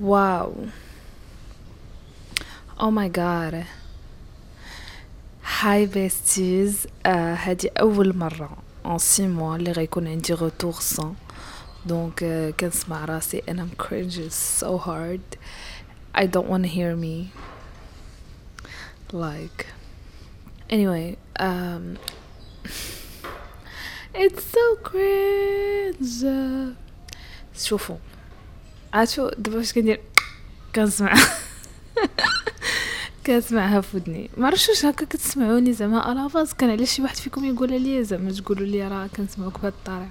واو او ماي جاد هاي بيستيز هادي اول مره ان سي موا اللي غيكون عندي روتور سون دونك uh, كنسمع راسي and I'm cringing so hard I don't want to hear me like anyway um it's so cringe شوفوا عاشو دابا واش كندير كنسمع كنسمعها في ودني ما عرفتش واش هكا كتسمعوني زعما الا فاز كان علاش شي واحد فيكم يقول لي زعما تقولوا لي راه كنسمعوك بهاد الطريقة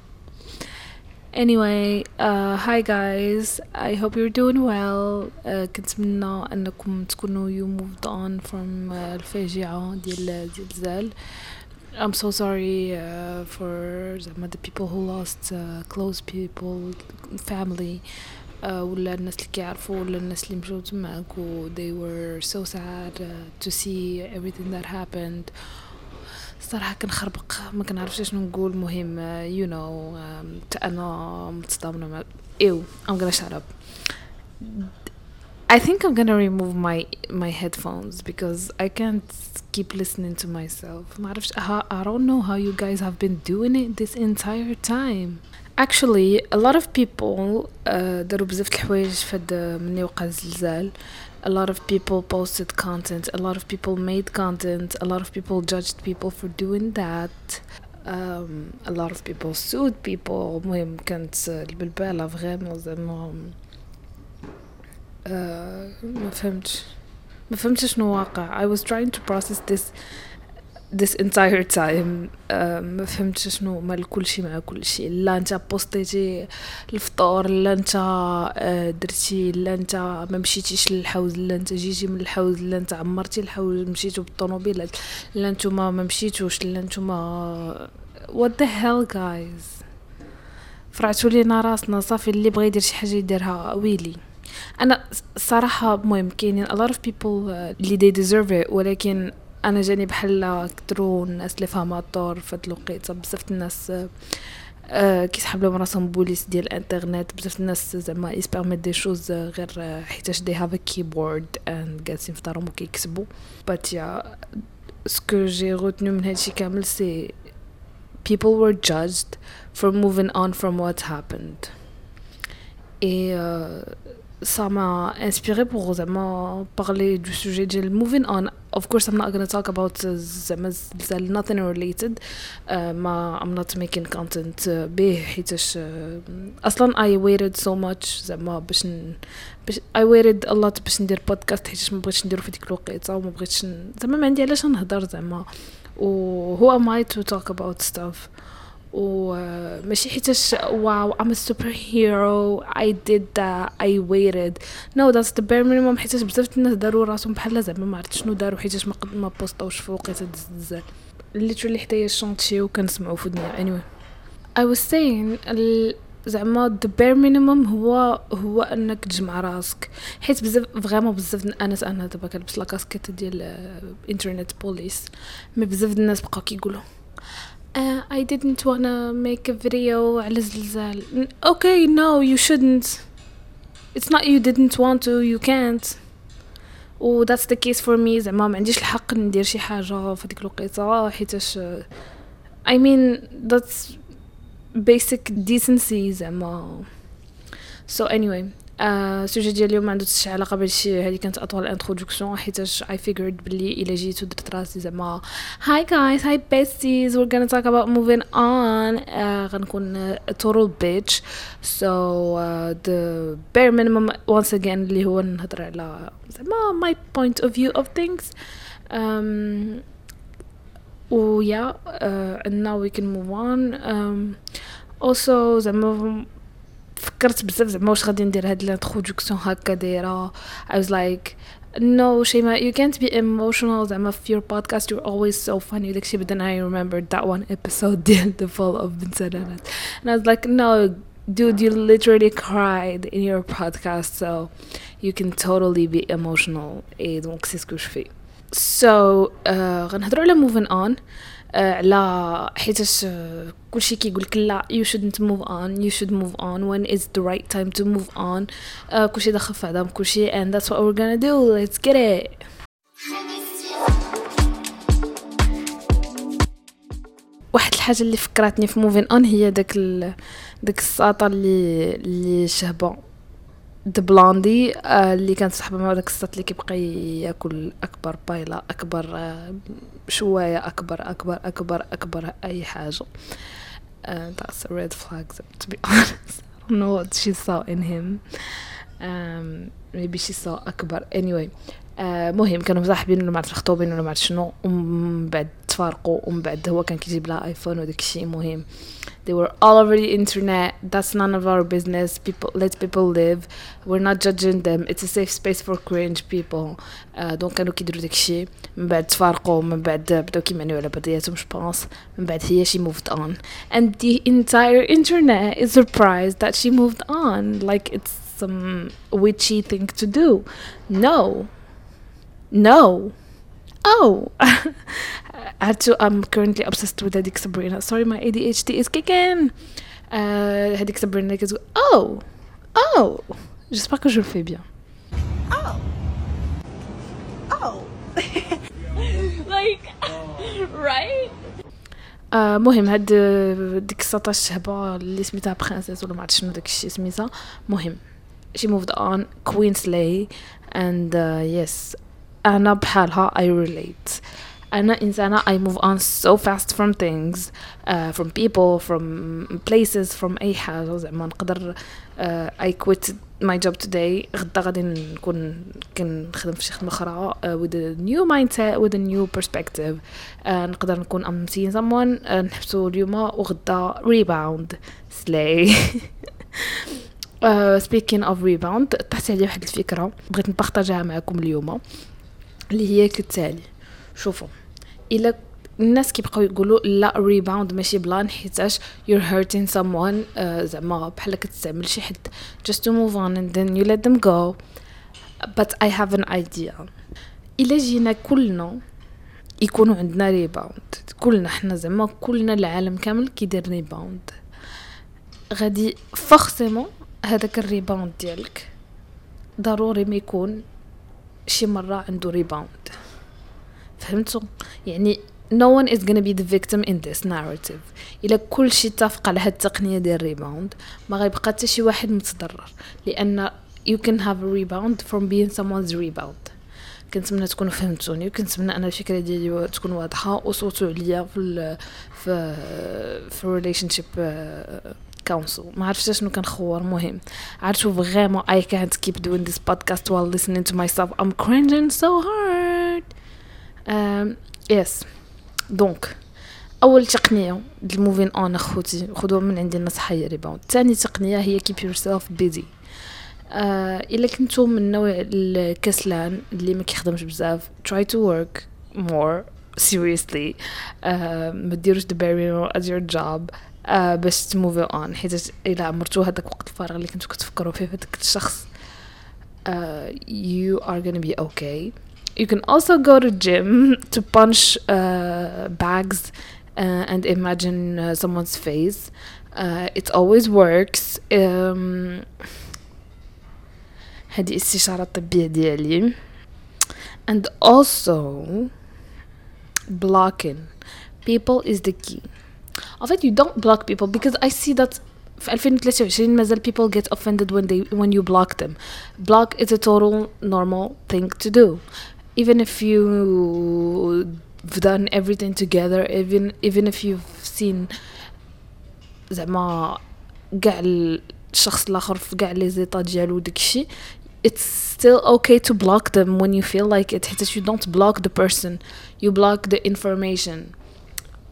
Anyway, uh, hi guys. I hope you're doing well. Uh, كنتمنى أنكم تكونوا you moved on from uh, الفاجعة ديال ديال زال. I'm so sorry uh, for زعما the people who lost uh, close people, family. Uh, ولا الناس اللي كيعرفوا ولا الناس اللي مشاو تماك و they were so sad uh, to see everything that happened. صراحة كنخربق ما كنعرفش شنو نقول مهم you know um, انا متصدمة مع ew I'm gonna shut up I think I'm gonna remove my my headphones because I can't keep listening to myself ما عرفش I don't know how you guys have been doing it this entire time actually a lot of people uh, داروا بزاف الحوايج فهاد مني وقع الزلزال a lot of people posted content, a lot of people made content, a lot of people judged people for doing that. Um, a lot of people sued people المهم كانت البلبالة فريمون زعما ما فهمتش ما فهمتش شنو واقع I was trying to process this this entire time ما فهمتش شنو مال كلشي مع كلشي. لا انت posté تي الفطور لا انت uh, درتي لا انت ما مشيتيش للحوز لا انت جيتي من الحوز لا انت عمرتي الحوز مشيتو ب la طوموبيل لا نتوما ما مشيتوش لا نتوما what the hell guys? فرعتوا لينا راسنا صافي اللي بغى يدير شي حاجة يديرها ويلي. أنا صراحة المهم كاينين a lot of people uh, اللي they deserve it ولكن أنا جاني بحال كترو الناس اللي فاهمة الدور في هاد الوقيتة بزاف الناس آه كيسحب لهم راسهم بوليس ديال الإنترنت بزاف الناس زعما يسبيرميت دي شوز غير حيتاش دي هاف كيبورد اند جالسين في دارهم وكيكتبوا بات يا سكو جي روتنو من هادشي كامل سي people were judged for moving on from what happened et euh, ça m'a inspiré pour vraiment parler du sujet de moving on. Of course, I'm not to talk about uh, nothing related. Uh, ما I'm not making content uh, به uh, أصلا I waited so much زعما باش باش I waited a lot باش ندير بودكاست حيتش ما بغيتش نديرو في ديك الوقيته وما بغيتش زعما ما عندي علاش نهضر زعما و who am I to talk about stuff وماشي حيتاش واو I'm a superhero. I did that. I waited. No that's the bare minimum. حيتاش بزاف الناس داروا راسهم بحال زعما ما عرفت شنو داروا. حيتاش ما ما بوستاوش في وقيته literally حتى شونتشي وكنسمعوا في ودنيا anyway. I was saying زعما the bare minimum هو هو أنك تجمع راسك. حيت بزاف vraiment بزاف أنا أنا دابا كنلبس la casquette ديال internet police mais بزاف الناس بقاو كيقولوا Uh, I didn't wanna make a video على الزلزال. Okay, no, you shouldn't. It's not you didn't want to, you can't. و that's the case for me زعما ما عنديش الحق ندير شي حاجة في ديك الوقيته حيتاش I mean that's basic decency زعما so anyway السوجي ديال اليوم ما عنده حتى علاقه بهادشي هذه كانت اطول انتروداكسيون حيتاش اي فيجرد بلي الا جيت ودرت راسي زعما هاي جايز هاي بيستيز we're gonna talk about moving on uh, غنكون a total bitch so uh, the bare minimum once again اللي هو نهضر على زعما my point of view of things um, و yeah uh, and now we can move on um, also زعما فكرت بزاف زعما واش غادي ندير هاد الانتروداكسيون هكا دايره I was like no Shema you can't be emotional زعما في your podcast you're always so funny داكشي but then I remembered that one episode ديال the fall of بنت سنانات and I was like no dude you literally cried in your podcast so you can totally be emotional et donc c'est ce que je fais so uh, غنهضروا على moving on آه على حيتاش آه كلشي كيقول لك لا shouldn't move on you should move on when is the right time to move on. آه كلشي داخل في عظام كلشي and that's what we're gonna do. Let's get it! واحد الحاجة اللي فكرتني في موفين اون هي داك. داك الساطة اللي اللي شهبه ذا بلاندي آه اللي كانت صاحبة مع داك الساط اللي كيبقى ياكل أكبر بايله أكبر آه شواية أكبر أكبر أكبر أكبر أي حاجة. uh, that's a red flag to be honest. I don't know what she saw in him. Um, maybe she saw أكبر. Anyway مهم كانوا مصاحبين ولا معرفت مخطوبين ولا معرفت شنو ومن بعد تفارقوا ومن بعد هو كان كيجيب لها ايفون وداك الشيء مهم they were all over the internet that's none of our business people let people live we're not judging them it's a safe space for cringe people uh, دونك كانوا كيديروا داك الشيء من بعد تفارقوا من بعد بداو كيمعنيو على بعضياتهم جوبونس من بعد هي she moved on and the entire internet is surprised that she moved on like it's some witchy thing to do no no oh to I'm currently obsessed with هذيك Sabrina sorry my ADHD is kicking uh, هذيك Sabrina كتقول oh oh j'espère que je le fais bien oh oh like right uh, مهم هاد ديك السطا الشهبة اللي سميتها برانسيس ولا معرفت شنو داكشي سميتها مهم she moved on Queen Slay and uh, yes أنا بحالها I relate أنا إنسانة I move on so fast from things uh, from people from places from أي حاجة زعما نقدر uh, I quit my job today غدا غادي نكون كنخدم في شي خدمة أخرى uh, with a new mindset with a new perspective uh, نقدر نكون I'm seeing someone uh, نحبسو اليوم وغدا rebound slay Speaking of rebound طحت علي واحد الفكرة بغيت نبارطاجيها معكم اليوم اللي هي كالتالي. شوفوا إلا الناس كيبقاو يقولوا لا rebound ماشي plan حيتاش you're hurting someone uh, زعما بحال كتستعمل شي حد. Just to move on and then you let them go. But I have an idea. إلا جينا كلنا يكونوا عندنا rebound كلنا حنا زعما كلنا العالم كامل كيدير rebound غادي forcément هذاك ال rebound ديالك ضروري ما يكون شي مرة عنده rebound فهمتوا؟ يعني no one is gonna be the victim in this narrative. إلا كل شي اتفق على هاد التقنيه ديال ال rebound ما غيبقى حتى شي واحد متضرر. لأن you can have a rebound from being someone's rebound. كنتمنى تكونوا فهمتوني وكنتمنى أن الفكرة ديالي تكون واضحة وصوتوا عليا في ال في في relationship council ما عرفتش شنو كنخور مهم عرفتوا vraiment I can't keep doing this podcast while listening to myself. I'm cringing so hard. Um, yes. donc اول تقنيه ال moving on اخوتي خذوها من عندي النصيحه هي rebound ثاني تقنيه هي keep yourself busy. آه الا كنتو من النوع الكسلان اللي ما كيخدمش بزاف try to work more seriously. آه ما ديروش the barrier as your job. آه باش تموفي اون حيت الا عمرتو هذاك وقت الفراغ اللي كنتو كتفكروا فيه هذاك الشخص uh, you are gonna be okay you can also go to gym to punch uh, bags uh, and imagine uh, someone's face uh, it always works um, هذه استشارة طبية ديالي and also blocking people is the key En fait, you don't block people because I see that في 2023 مازال people get offended when they when you block them. Block is a total normal thing to do. Even if you've done everything together, even even if you've seen زعما كاع الشخص الاخر في كاع لي زيطا ديالو داكشي it's still okay to block them when you feel like it حيت you don't block the person you block the information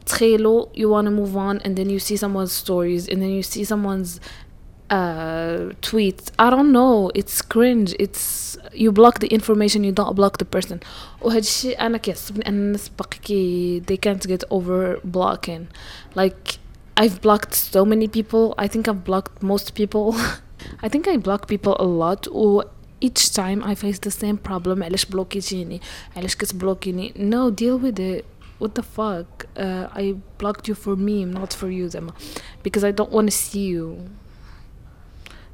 تخيلوا you want to move on and then you see someone's stories and then you see someone's uh, tweets I don't know it's cringe it's you block the information you don't block the person وهذا الشيء أنا كيعصبني أن الناس باقي كي they can't get over blocking like I've blocked so many people I think I've blocked most people I think I block people a lot و each time I face the same problem علاش بلوكيتيني علاش كتبلوكيني no deal with it What the fuck? Uh, I blocked you for me not for you زعما because I don't want to see you.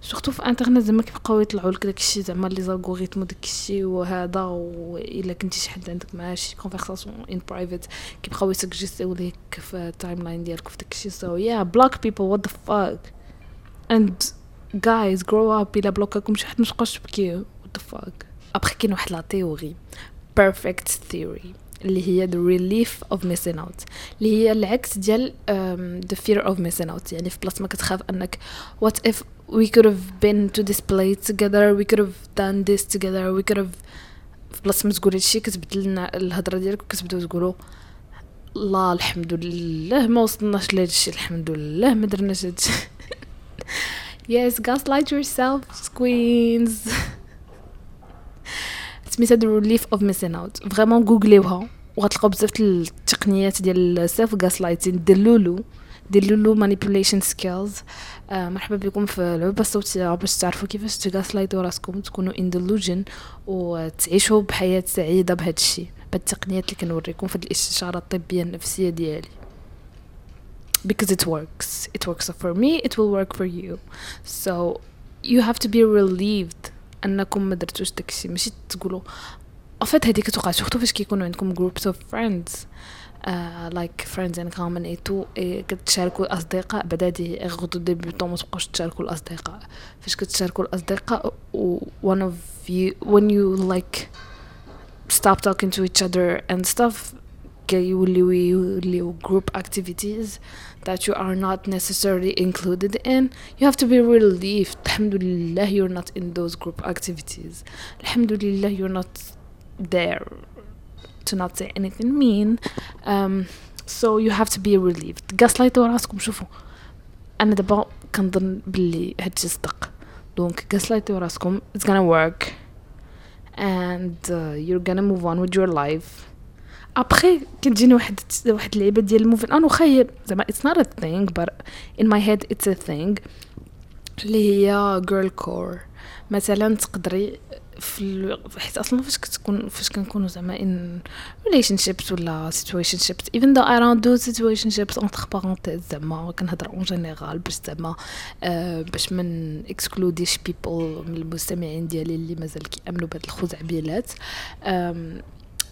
surtout في انترنت زعما كيبقاو يطلعوا لك داكشي زعما les algorithmes داكشي وهذا وإلا كنتي شي حد عندك معاه شي conversation in private كيبقاو يسجستيو ليك في ال timeline ديالك في داكشي so yeah block people what the fuck and guys grow up إلا بلوكاكم شي حد متبقاوش تبكيو what the fuck ابخي كاين واحد la théorie perfect theory. اللي هي the relief of missing out اللي هي العكس ديال um, the fear of missing out يعني في بلاصه ما كتخاف انك what if we could have been to this place together we could have done this together we could have في بلاصه ما تقول هادشي كتبدل لنا الهضره ديالك وكتبداو تقولوا لا الحمد لله ما وصلناش لهادشي الحمد لله ما درناش هادشي yes gaslight yourself queens سميتها the relief of missing out. vraiment جوجليوها وغتلقاو بزاف التقنيات ديال ال self gaslighting delulu delulu manipulation skills آه مرحبا بكم في العبة الصوتية. باش تعرفوا كيفاش تغاسلايتو راسكم؟ تكونوا in delusion وتعيشوا بحياة سعيدة بهذا الشيء. بالتقنيات اللي كنوريكم في الاستشارة الطبية النفسية ديالي. Because it works. It works for me. It will work for you. So you have to be relieved أنكم ما درتوش داكشي ماشي تقولوا. افات هذيك كتوقع سورتو فاش كيكونوا عندكم of friends uh, like friends in common اي تو كتشاركوا الأصدقاء بعد هادي غدو ديبيوتون ما تبقاوش تشاركوا الأصدقاء. فاش كتشاركوا الأصدقاء one of you when you like stop talking to each other and stuff group activities that you are not necessarily included in you have to be relieved الحمد لله you're not in those group activities الحمد لله you're not there to not say anything mean um, so you have to be relieved gaslight راسكم شوفوا انا دابا كنظن باللي هادشي صدق دونك gaslight راسكم it's gonna work and uh, you're gonna move on with your life ابخي كتجيني واحد واحد اللعيبة ديال ال moving on واخا زعما it's not a thing but in my head it's a thing اللي هي girl core مثلا تقدري في حيت أصلا فاش كتكون فاش كنكونوا زعما in relationships ولا situationships even I don't do situationships entre parenthèses زعما كنهضر en général باش زعما آه باش من اكسكلوديش بيبل من المستمعين ديالي اللي مازال كيأمنوا بهاد الخزعبيلات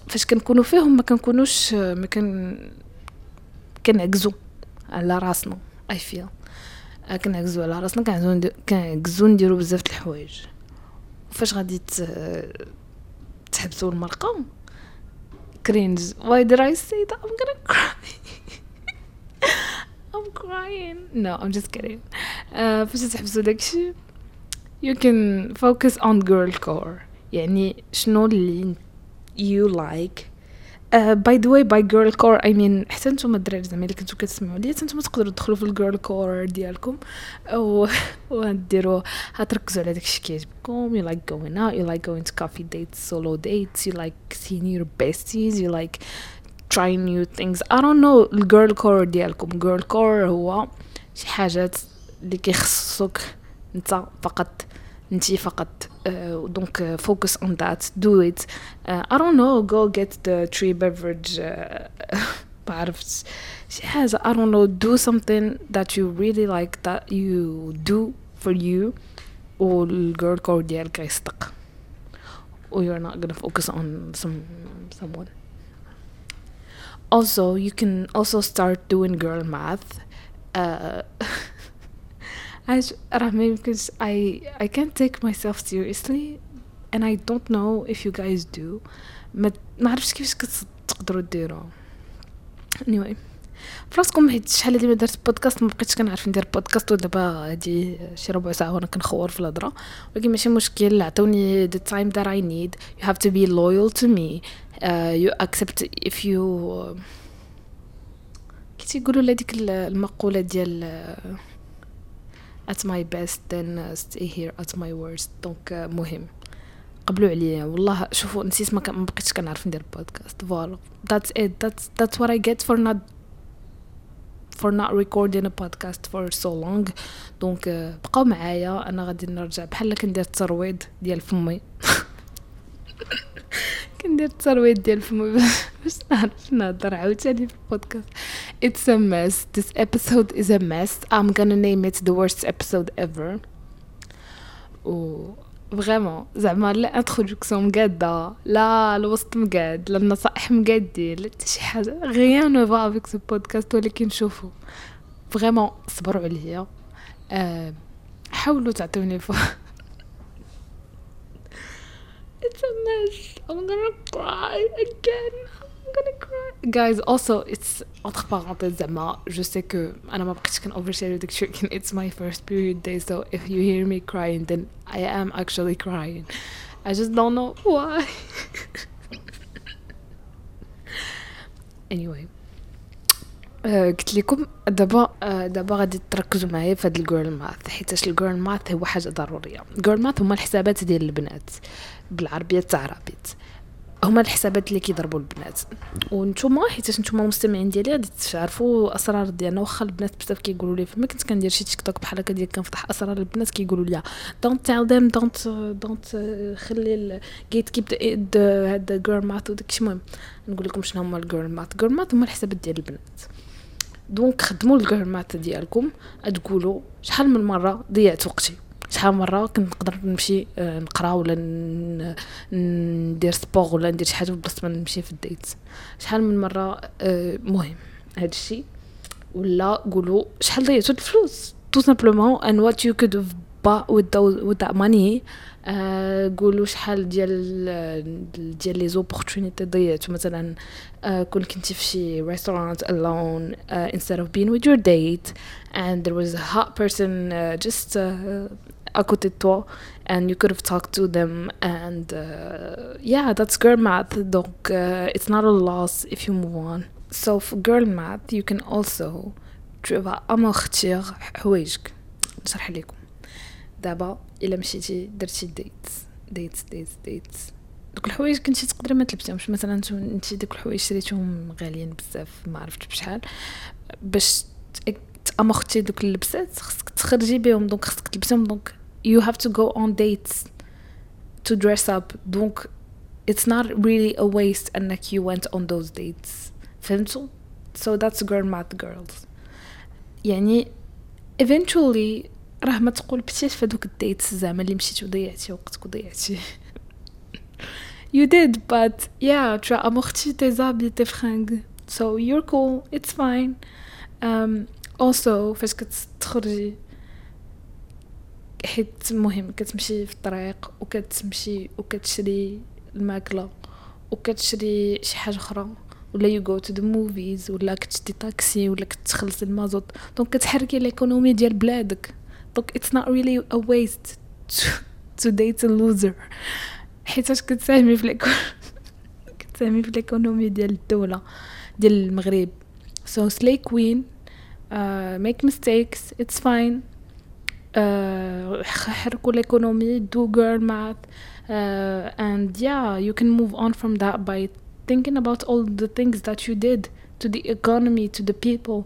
فاش كنكونوا فيهم ما كنكونوش ما كن كنعكزو على راسنا اي فيل كنعكزو على راسنا كنعكزو كنعكزو نديرو بزاف د الحوايج. فاش غادي تحبسوا المرقة؟ كرينج why did I say that? I'm gonna cry. I'm crying. No I'm just kidding. uh, فاش تحبسوا داكشي you can focus on girl core. يعني شنو اللي like uh, by the way by girl core I mean حتى نتوما الدراري زعما الا كنتو كتسمعوا لي حتى نتوما تقدروا تدخلوا في الجيرل كور ديالكم و ونديروا هتركزوا على داكشي كيعجبكم you like going out you like going to coffee dates solo dates you like seeing your besties you like trying new things I don't know ال girl core ديالكم girl core هو شي حاجات اللي كيخصوك انت فقط انت فقط uh, donc uh, focus on that do it uh, I don't know go get the tree beverage بعرفت شي حاجة I don't know do something that you really like that you do for you والجيرل كور ديالك يصدق or you're not gonna focus on some someone also you can also start doing girl math uh, عاش راه ما يمكنش I can't take myself seriously and I don't know if you guys do ما عرفتش كيفاش كتقدروا ديروا anyway فراسكم حيت شحال هادي ما درت بودكاست ما بقيتش كنعرف ندير بودكاست ودابا هادي شي ربع ساعة وأنا كنخور في الهضرة. ولكن ماشي مشكل عطوني the time that I need. You have to be loyal to me. Uh, you accept if you كي تيقولوا لهاديك المقولة ديال uh, at my best then uh, stay here at my worst. donc uh, مهم. قبلوا عليا. والله شوفوا نسيت ما, بقيتش كنعرف ندير podcast voilà. That's it. That's that's what I get for not for not recording a podcast for so long. donc uh, بقاو معايا. أنا غادي نرجع. بحال كندير الترويض ديال فمي. كندير الترويض ديال فمي باش نعرف نهضر عاوتاني في ال podcast. It's a mess. This episode is a mess. I'm gonna name it the worst episode ever. و vraiment زعما لا introduction مقادة. لا الوسط مقاد. لا النصائح مقادين لا حتى شي حاجة. rien ne va avec ce podcast ولكن شوفوا. فريمون صبروا عليا. أه حاولوا تعطوني ف It's a mess. I'm gonna cry again. I'm gonna cry. Guys, also, it's entre parenthèses زعما je sais que أنا ما بقيتش كن overshare داك الشيء it's my first period day so if you hear me crying then I am actually crying. I just don't know why. anyway. آه، قلت لكم دابا آه، دابا غادي تركزوا معايا في هاد ال girl math حيتاش ال girl math هو حاجة ضرورية. ال girl math هما الحسابات ديال البنات بالعربية تاع هما الحسابات اللي كيضربوا البنات. وانتوما حيتاش نتوما المستمعين ديالي غادي تعرفوا أسرار ديالنا. واخا البنات بزاف كيقولوا لي فما كنت كندير شي تيك توك بحال هكا ديال كنفتح أسرار البنات كيقولوا لي don't tell them don't don't خلي ال gatekeep هاد girl math وداكشي. المهم نقول لكم شنو هما ال girl math. girl math هما الحسابات ديال البنات. donc خدموا ال girl math ديالكم. تقولوا شحال من مرة ضيعت وقتي؟ شحال مرة كنت نقدر نمشي آه، نقرا ولا ندير sport ولا ندير شي حاجة بلاصه ما نمشي في ال date. شحال من مرة آه، مهم هذا الشيء ولا قولوا شحال ضيعتوا الفلوس؟ tout simplement and what you could با with those with that money آه، قولوا شحال ديال ديال لي زوبورتونيتي ضيعتوا مثلا uh, كون كنتي في شي restaurant alone uh, instead of being with your date and there was a hot person uh, just uh, à côté de toi and you could have talked to them and uh, yeah that's girl math donc uh, it's not a loss if you move on so for girl math you can also tu vas amortir حوايجك نشرح لكم دابا الا مشيتي درتي date date date date دوك الحوايج كنتي تقدري ما تلبسيهمش. مثلا انت دوك الحوايج شريتهم غاليين بزاف ما عرفتش بشحال. باش ت amorti دوك اللبسات خصك تخرجي بهم donc خصك تلبسهم donc you have to go on dates to dress up. donc it's not really a waste انك you went on those dates. فهمتوا so that's girl math girls. يعني eventually راه ما تقول بتيش في دوك الديتس زعما اللي مشيتي وضيعتي وقتك وضيعتي you did but yeah tu as amorti tes habits tes fringues. So you're cool it's fine. Um, also فاش كتخرجي حيت مهم كتمشي في الطريق وكتمشي وكتشري الماكلة وكتشري شي حاجة أخرى. ولا you go to the movies ولا كتشدي طاكسي ولا كتخلصي المازوت. donc كتحركي l'économie ديال بلادك. دونك it's not really a waste to, to date a loser حيتاش كتساهمي في ليكون كتساهمي في ليكونومي ديال الدولة ديال المغرب so slay queen uh, make mistakes it's fine uh, حركوا ليكونومي do girl math uh, and yeah you can move on from that by thinking about all the things that you did to the economy to the people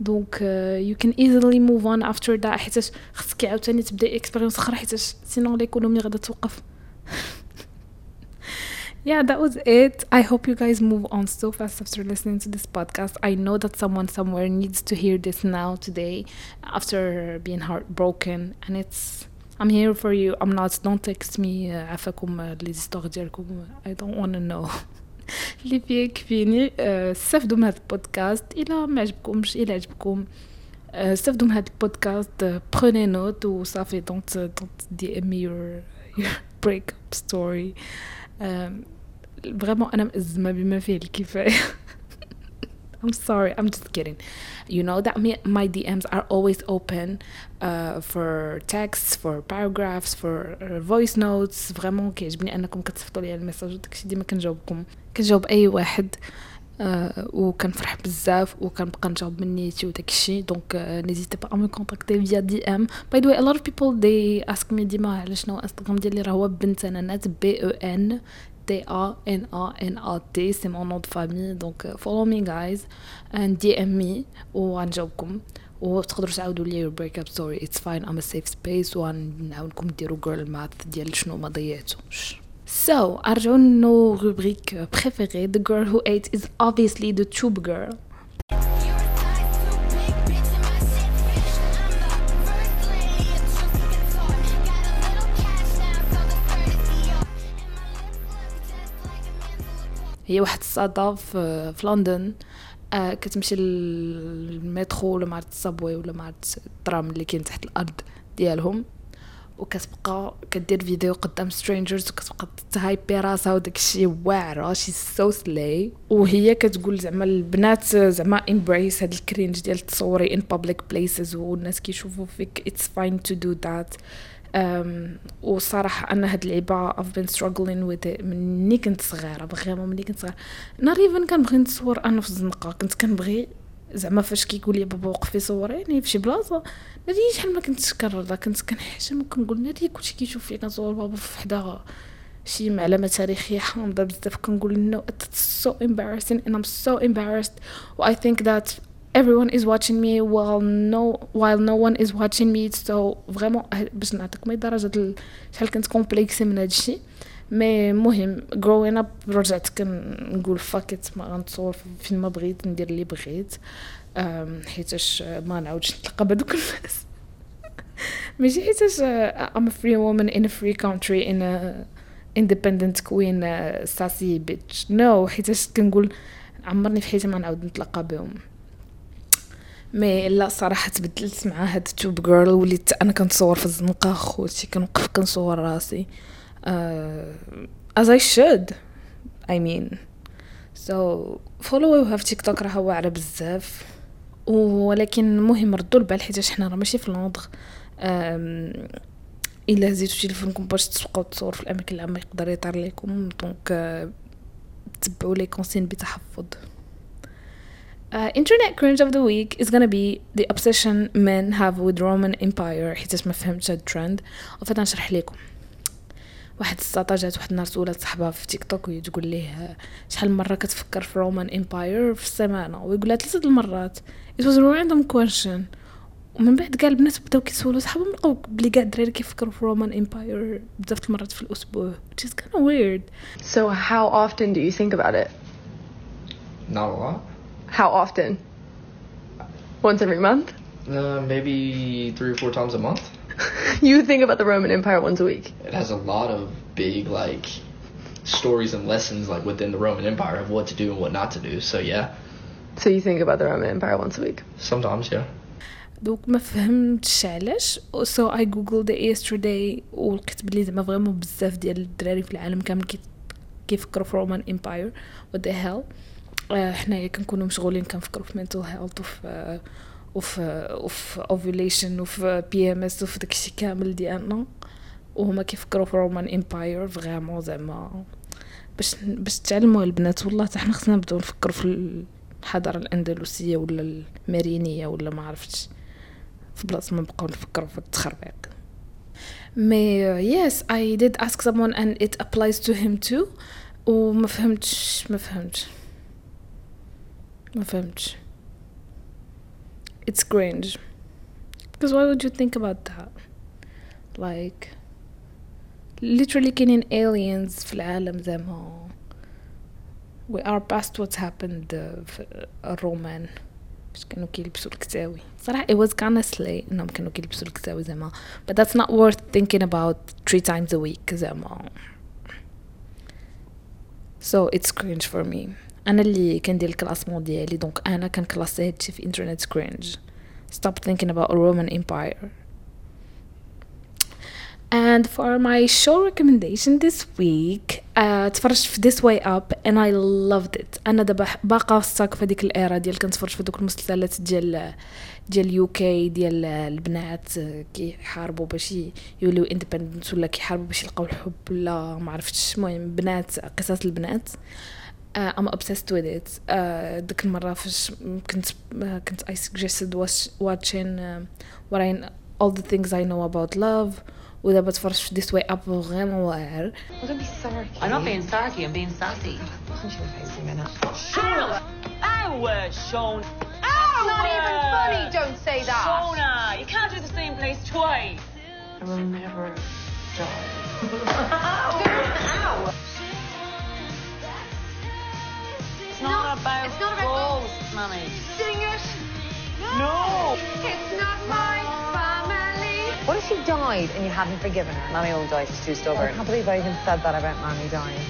دونك uh, you can easily move on after that حيتاش خصك عاوتاني تبداي اكسبيريونس اخرى حيتاش سينون ليكونومي غادا توقف yeah that was it i hope you guys move on so fast after listening to this podcast i know that someone somewhere needs to hear this now today after being heartbroken and it's I'm here for you I'm not don't text me عفاكم لي زيستوار ديالكم I don't wanna know اللي فيه كفيني استفدوا من هذا البودكاست الى ما عجبكمش الى عجبكم استفدوا من هذا البودكاست بروني نوت وصافي دونت دونت دي ام يور بريك اب ستوري فريمون انا مأزمه بما فيه الكفايه I'm sorry, I'm just kidding. You know that me, my DMs are always open uh, for texts, for paragraphs, for uh, voice notes. Vraiment كيعجبني أنكم كتصيفطوا لي ال message وداكشي ديما كنجاوبكم كنجاوب أي واحد uh, وكنفرح بزاف وكنبقى نجاوب من نيتي وداكشي donc n'hésitez pas me contacter via DM by the way a lot of people they ask me ديما على شنو انستغرام ديالي راه هو بنت أنا نات بي أو ان T-A-N-A-N-A-T c'est mon nom de famille donc follow me guys and DM me وغنجاوبكم وتقدروا تعاودوا لي your breakup story it's fine I'm a safe space وغنعاونكم ديروا girl math ديال شنو ما ضيعتوش So, ارجعوا لنو rubrique préférée The girl who ate is obviously the tube girl هي واحد السيدة في, في لندن. آه كتمشي للمترو ولا مع ال subway ولا مع الترام اللي كاين تحت الأرض ديالهم. وكتبقى كدير فيديو قدام strangers وكتبقى ت hype ي راسها وداك الشيء واعرة. She's so slay وهي كتقول زعما البنات زعما embrace هاد ال cringe ديال تصوري in public places والناس كيشوفوا فيك. It's fine to do that وصراحة أنا هاد اللعبة I've been struggling with it. مني كنت صغيرة vraiment مني كنت صغيرة. نهار even كنبغي نتصور أنا في الزنقة. كنت كنبغي زعما فاش كيقول لي بابا وقفي صوريني في شي بلاصة. نادي شحال ما كنتش كنرضى كنت كنحشم وكنقول نادي كلشي كيشوف فيا كنصور بابا في حدا شي معلمة تاريخية حامضة بزاف. كنقول no it's so embarrassing and I'm so embarrassed. و I think that everyone is watching me while no while no one is watching me. So vraiment باش نعطيكم درجه شحال كنت complexée من هادشي. mais مهم growing up رجعت كنقول fuck it ما غنتصور فين ما بغيت ندير اللي بغيت. حيتاش ما نعاودش نتلقى بهذوك الناس. ماشي حيتاش woman in a free country in a independent queen sassy bitch. No حيتاش كنقول عمرني في حياتي ما نعاود نتلاقى بهم. mais لا صراحة تبدلت مع هاد top girl وليت أنا كنتصور في الزنقة خوتي كنوقف كنصور راسي. Uh, as I should I mean. So follow وها في تيك توك راه واعرة بزاف. ولكن مهم ردوا البال حيت حنا راه ماشي في Londres إلا هزيتو تليفونكم باش تبقاو تصور في الأماكن العامه يقدر يطير لكم donc تبعوا les conseils بتحفظ. Uh, internet cringe of the week is gonna be the obsession men have with Roman Empire حيت ما فهمتش الترند وفات نشرح لكم واحد الساطا جات واحد النهار سولات صاحبها في تيك توك وهي تقول ليه شحال مرة كتفكر في Roman Empire في السيمانه ويقول لها ثلاثة المرات it was a random question ومن بعد كاع البنات بداو كيسولوا صحابهم لقاو بلي كاع الدراري كيفكروا في Roman Empire بزاف المرات في الأسبوع which is kind of weird So how often do you think about it? Not a lot. How often? Once every month? Uh, maybe three or four times a month. you think about the Roman Empire once a week. It has a lot of big like stories and lessons like within the Roman Empire of what to do and what not to do. So yeah, So you think about the Roman Empire once a week. sometimes yeah. دوك ما فهمتش علاش سو اي جوجل يسترداي ولقيت بلي زعما فريمون بزاف ديال الدراري في العالم كامل كي- كيفكروا في رومان امباير وات ذا هيل حنايا كنكونوا مشغولين كنفكروا في mental health وفي آه، وفي وفي ovulation وفي PMS وفي داكشي كامل ديالنا وهما كيفكروا في Roman Empire vraiment زعما. باش باش تعلموا البنات والله حتى حنا خصنا نبداو نفكروا في الحضارة الأندلسية ولا المارينية ولا ما عرفتش. في بلاصة ما نبقاو نفكروا في التخربيق. مي yes I did ask someone and it applies to him too. وما فهمتش ما فهمتش. ما فهمتش. it's cringe because why would you think about that like literally كاينين aliens في العالم زعما we are past what's happened uh, في الرومان باش كانوا كيلبسوا الكتاوي صراحة it was kinda slay انهم كانوا كيلبسوا الكتاوي زعما but that's not worth thinking about three times a week زعما so it's cringe for me أنا اللي كندير ال classement ديالي. donc أنا كنكلاسي هادشي في internet cringe stop thinking about a Roman Empire. And for my show recommendation this week uh, تفرجت في This Way Up and I loved it. أنا دابا باقا stuck في هذيك ال era ديال كنتفرج في دوك المسلسلات ديال ديال UK ديال البنات آه، كيحاربوا باش يوليو independent ولا كيحاربوا باش يلقاو الحب ولا ما عرفتش. المهم بنات قصص البنات. uh, I'm obsessed with it uh, ديك المرة فاش كنت uh, كنت I suggested was watching uh, what I all the things I know about love ودابا تفرجت في This Way Up غير واعر Well, don't be sorry. I'm not being sarky, I'm being sassy. Ow, Sean. Not even funny. Don't say that. Shona, you can't do the same place twice. I will never die. Ow. Mummy. Sing it. No. It's not my family. What if she died and you hadn't forgiven her? Mummy won't die, she's too I stubborn. can't believe I even said that about Mammy dying.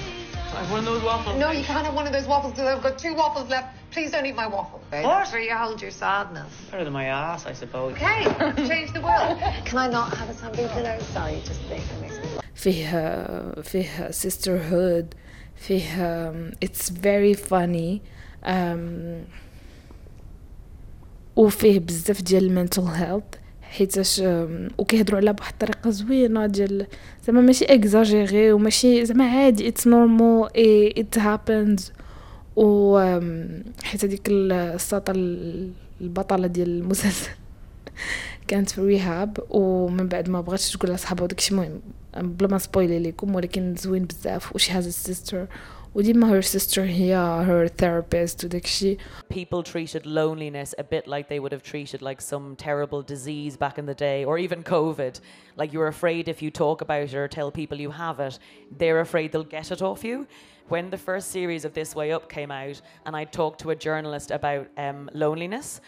I have one of those waffles. No, you can't have one of those waffles because I've got two waffles left. Please don't eat my waffle. What? Where you hold your sadness. Better than my ass, I suppose. Okay, change the world. Can I not have a something pillow? Sorry, just think it makes me laugh. فيه فيه sisterhood فيه very funny um, وفيه بزاف ديال mental health حيتاش وكيهضروا على بواحد الطريقة زوينة ديال زعما ماشي اكزاجيري وماشي زعما عادي it's normal إيه it happens و حيت هذيك الساطة البطلة ديال المسلسل. كانت في ريهاب ومن بعد ما بغاتش تقول لصحابها وداكشي المهم بلا ما سبويلي ليكم ولكن زوين بزاف وشي هاز سيستر وديما هير سيستر هي هير ثيرابيست وداكشي people treated loneliness a bit like they would have treated like some terrible disease back in the day or even covid like you're afraid if you talk about it or tell people you have it they're afraid they'll get it off you when the first series of this way up came out and i talked to a journalist about um, loneliness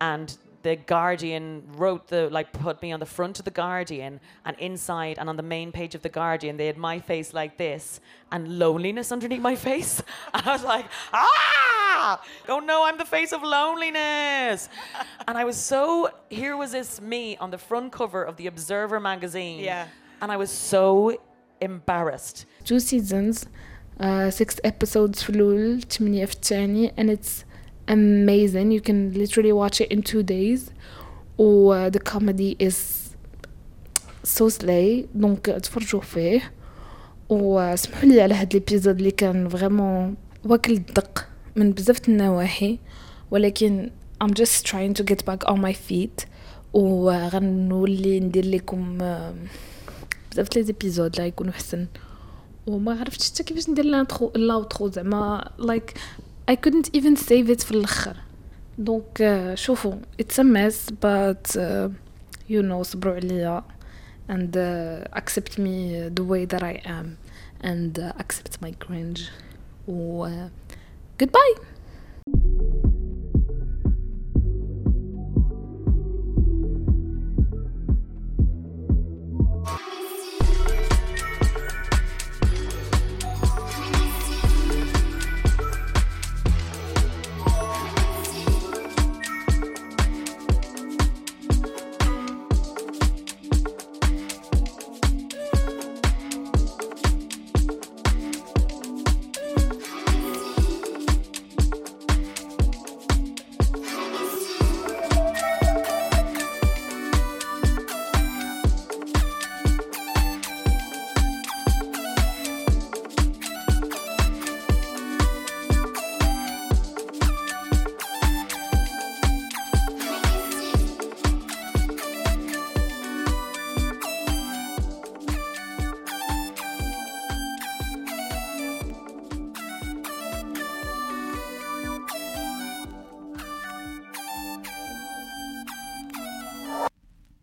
and the guardian wrote the like put me on the front of the guardian and inside and on the main page of the guardian they had my face like this and loneliness underneath my face and i was like ah oh no i'm the face of loneliness and i was so here was this me on the front cover of the observer magazine Yeah. and i was so embarrassed two seasons uh, six episodes في الأول ثمانية في الثاني and it's amazing. You can literally watch it in two days. و uh, the comedy is so slay. دونك تفرجوا فيه. وسمحوا لي على هاد الابيزود اللي كان فريمون واكل الدق من بزاف النواحي. ولكن I'm just trying to get back on my feet. وغنولي ندير لكم آم، بزاف لي زيبيزود لا يكونوا حسن. وما عرفتش حتى كيفاش ندير لانترو لاوترو زعما like I couldn't even save it في الاخر دونك آه، شوفوا it's a mess but uh, you know صبروا عليا and uh, accept me the way that I am and uh, accept my cringe و uh, goodbye